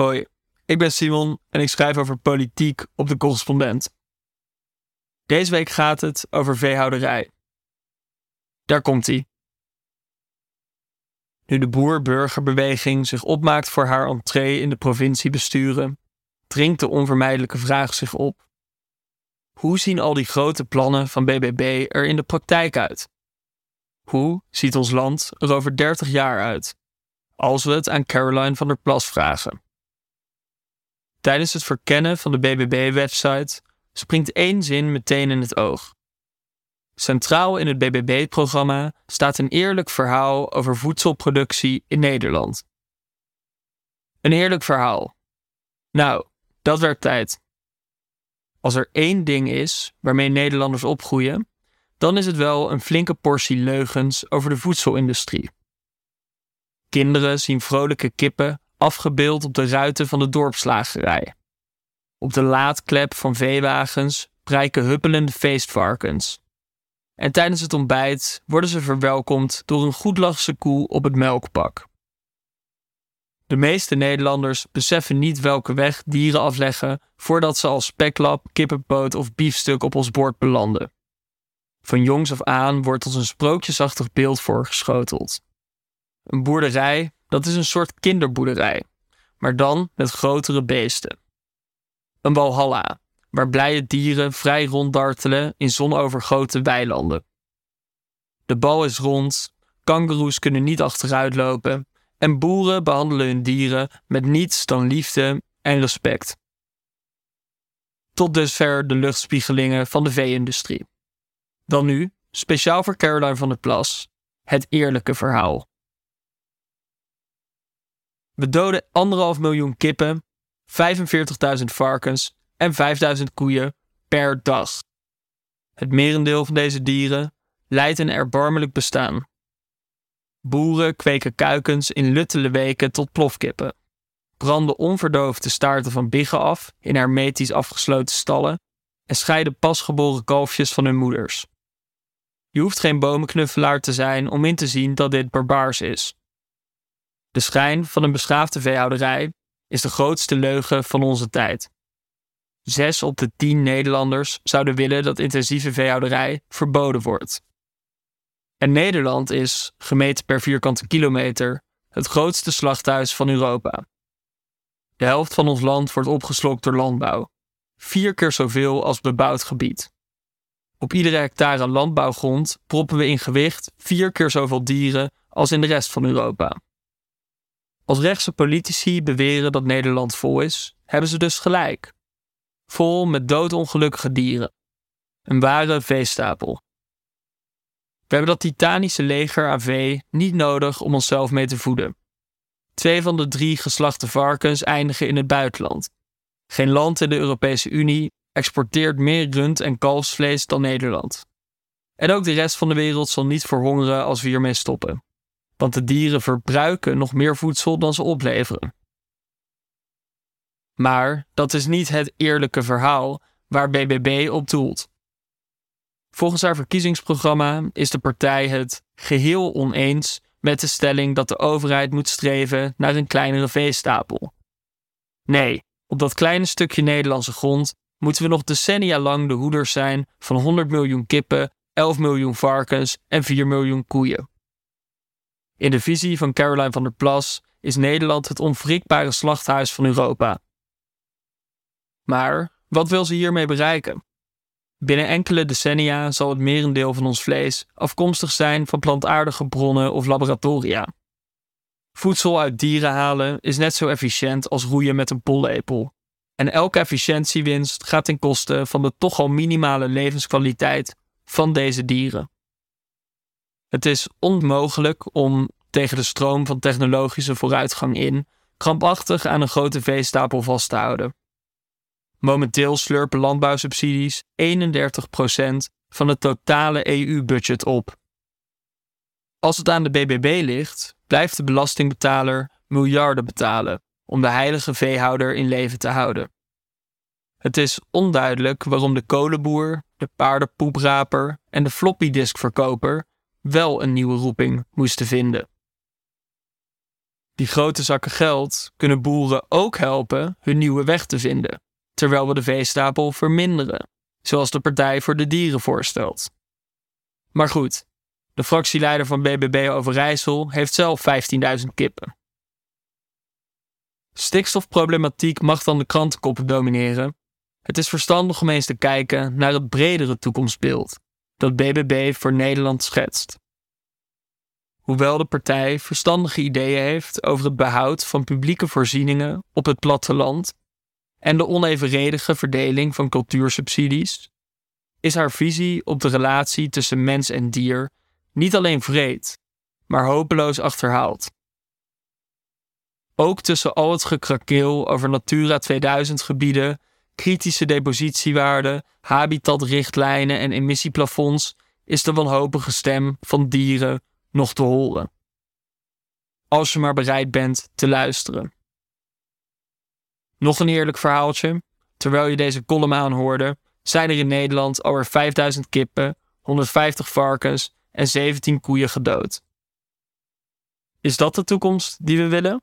Hoi, ik ben Simon en ik schrijf over politiek op de correspondent. Deze week gaat het over veehouderij. Daar komt hij. Nu de boer-burgerbeweging zich opmaakt voor haar entree in de provincie besturen, dringt de onvermijdelijke vraag zich op. Hoe zien al die grote plannen van BBB er in de praktijk uit? Hoe ziet ons land er over 30 jaar uit? Als we het aan Caroline van der Plas vragen. Tijdens het verkennen van de BBB-website springt één zin meteen in het oog. Centraal in het BBB-programma staat een eerlijk verhaal over voedselproductie in Nederland. Een eerlijk verhaal. Nou, dat werd tijd. Als er één ding is waarmee Nederlanders opgroeien, dan is het wel een flinke portie leugens over de voedselindustrie. Kinderen zien vrolijke kippen afgebeeld op de ruiten van de dorpslagerij. Op de laadklep van veewagens prijken huppelende feestvarkens. En tijdens het ontbijt worden ze verwelkomd door een goedlachse koe op het melkpak. De meeste Nederlanders beseffen niet welke weg dieren afleggen voordat ze als speklap, kippenpoot of biefstuk op ons bord belanden. Van jongs af aan wordt ons een sprookjesachtig beeld voorgeschoteld. Een boerderij, dat is een soort kinderboerderij, maar dan met grotere beesten. Een walhalla, waar blije dieren vrij ronddartelen in zonovergoten weilanden. De bal is rond, kangoeroes kunnen niet achteruit lopen en boeren behandelen hun dieren met niets dan liefde en respect. Tot dusver de luchtspiegelingen van de vee-industrie. Dan nu, speciaal voor Caroline van der Plas, het eerlijke verhaal. We doden anderhalf miljoen kippen, 45.000 varkens en 5.000 koeien per dag. Het merendeel van deze dieren leidt een erbarmelijk bestaan. Boeren kweken kuikens in luttele weken tot plofkippen, branden onverdoofde staarten van biggen af in hermetisch afgesloten stallen en scheiden pasgeboren kalfjes van hun moeders. Je hoeft geen bomenknuffelaar te zijn om in te zien dat dit barbaars is. De schijn van een beschaafde veehouderij is de grootste leugen van onze tijd. Zes op de tien Nederlanders zouden willen dat intensieve veehouderij verboden wordt. En Nederland is, gemeten per vierkante kilometer, het grootste slachthuis van Europa. De helft van ons land wordt opgeslokt door landbouw, vier keer zoveel als bebouwd gebied. Op iedere hectare landbouwgrond proppen we in gewicht vier keer zoveel dieren als in de rest van Europa. Als rechtse politici beweren dat Nederland vol is, hebben ze dus gelijk. Vol met doodongelukkige dieren. Een ware veestapel. We hebben dat titanische leger aan vee niet nodig om onszelf mee te voeden. Twee van de drie geslachte varkens eindigen in het buitenland. Geen land in de Europese Unie exporteert meer rund- en kalfsvlees dan Nederland. En ook de rest van de wereld zal niet verhongeren als we hiermee stoppen want de dieren verbruiken nog meer voedsel dan ze opleveren. Maar dat is niet het eerlijke verhaal waar BBB op doelt. Volgens haar verkiezingsprogramma is de partij het geheel oneens met de stelling dat de overheid moet streven naar een kleinere veestapel. Nee, op dat kleine stukje Nederlandse grond moeten we nog decennia lang de hoeders zijn van 100 miljoen kippen, 11 miljoen varkens en 4 miljoen koeien. In de visie van Caroline van der Plas is Nederland het onwrikbare slachthuis van Europa. Maar wat wil ze hiermee bereiken? Binnen enkele decennia zal het merendeel van ons vlees afkomstig zijn van plantaardige bronnen of laboratoria. Voedsel uit dieren halen is net zo efficiënt als roeien met een pollepel. En elke efficiëntiewinst gaat ten koste van de toch al minimale levenskwaliteit van deze dieren. Het is onmogelijk om tegen de stroom van technologische vooruitgang in krampachtig aan een grote veestapel vast te houden. Momenteel slurpen landbouwsubsidies 31% van het totale EU-budget op. Als het aan de BBB ligt, blijft de belastingbetaler miljarden betalen om de heilige veehouder in leven te houden. Het is onduidelijk waarom de kolenboer, de paardenpoepraper en de floppydiskverkoper wel een nieuwe roeping moesten vinden. Die grote zakken geld kunnen boeren ook helpen hun nieuwe weg te vinden, terwijl we de veestapel verminderen, zoals de Partij voor de Dieren voorstelt. Maar goed, de fractieleider van BBB Overijssel heeft zelf 15.000 kippen. Stikstofproblematiek mag dan de krantenkoppen domineren. Het is verstandig om eens te kijken naar het bredere toekomstbeeld dat BBB voor Nederland schetst. Hoewel de partij verstandige ideeën heeft over het behoud van publieke voorzieningen op het platteland en de onevenredige verdeling van cultuursubsidies, is haar visie op de relatie tussen mens en dier niet alleen vreed, maar hopeloos achterhaald. Ook tussen al het gekrakeel over Natura 2000 gebieden, kritische depositiewaarden, habitatrichtlijnen en emissieplafonds is de wanhopige stem van dieren nog te horen. Als je maar bereid bent te luisteren. Nog een eerlijk verhaaltje. Terwijl je deze column aanhoorde, zijn er in Nederland alweer 5000 kippen, 150 varkens en 17 koeien gedood. Is dat de toekomst die we willen?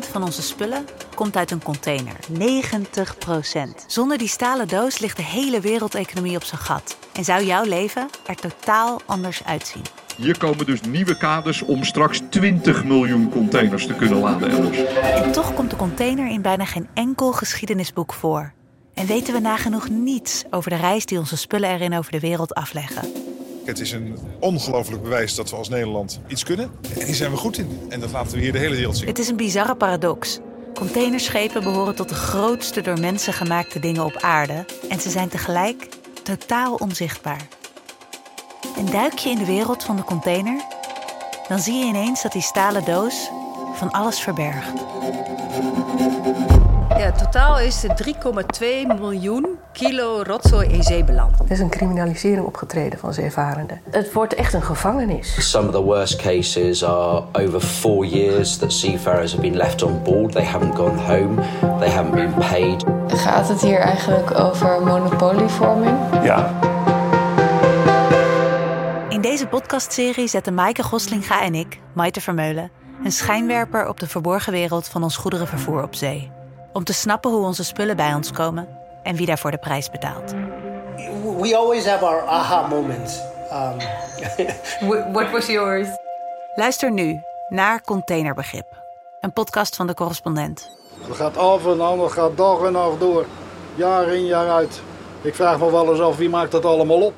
Van onze spullen komt uit een container. 90% Zonder die stalen doos ligt de hele wereldeconomie op zijn gat. En zou jouw leven er totaal anders uitzien. Hier komen dus nieuwe kaders om straks 20 miljoen containers te kunnen laden elders. En toch komt de container in bijna geen enkel geschiedenisboek voor. En weten we nagenoeg niets over de reis die onze spullen erin over de wereld afleggen. Het is een ongelooflijk bewijs dat we als Nederland iets kunnen. En hier zijn we goed in. En dat laten we hier de hele wereld zien. Het is een bizarre paradox. Containerschepen behoren tot de grootste door mensen gemaakte dingen op aarde. En ze zijn tegelijk totaal onzichtbaar. En duik je in de wereld van de container, dan zie je ineens dat die stalen doos van alles verbergt. Ja, totaal is er 3,2 miljoen kilo rotzooi in zee beland. Er is een criminalisering opgetreden van zeevarenden. Het wordt echt een gevangenis. Some of the worst cases are over four years that seafarers have been left on board. They haven't gone home. They haven't been paid. Gaat het hier eigenlijk over monopolievorming? Ja. In deze podcastserie zetten Maaike Goslinga en ik, Maite Vermeulen, een schijnwerper op de verborgen wereld van ons goederenvervoer op zee. Om te snappen hoe onze spullen bij ons komen en wie daarvoor de prijs betaalt. We always have our aha moments. Um... What was yours? Luister nu naar Containerbegrip, een podcast van de correspondent. Het gaat af en aan, het gaat dag en nacht door. Jaar in jaar uit. Ik vraag me wel eens af wie maakt dat allemaal op.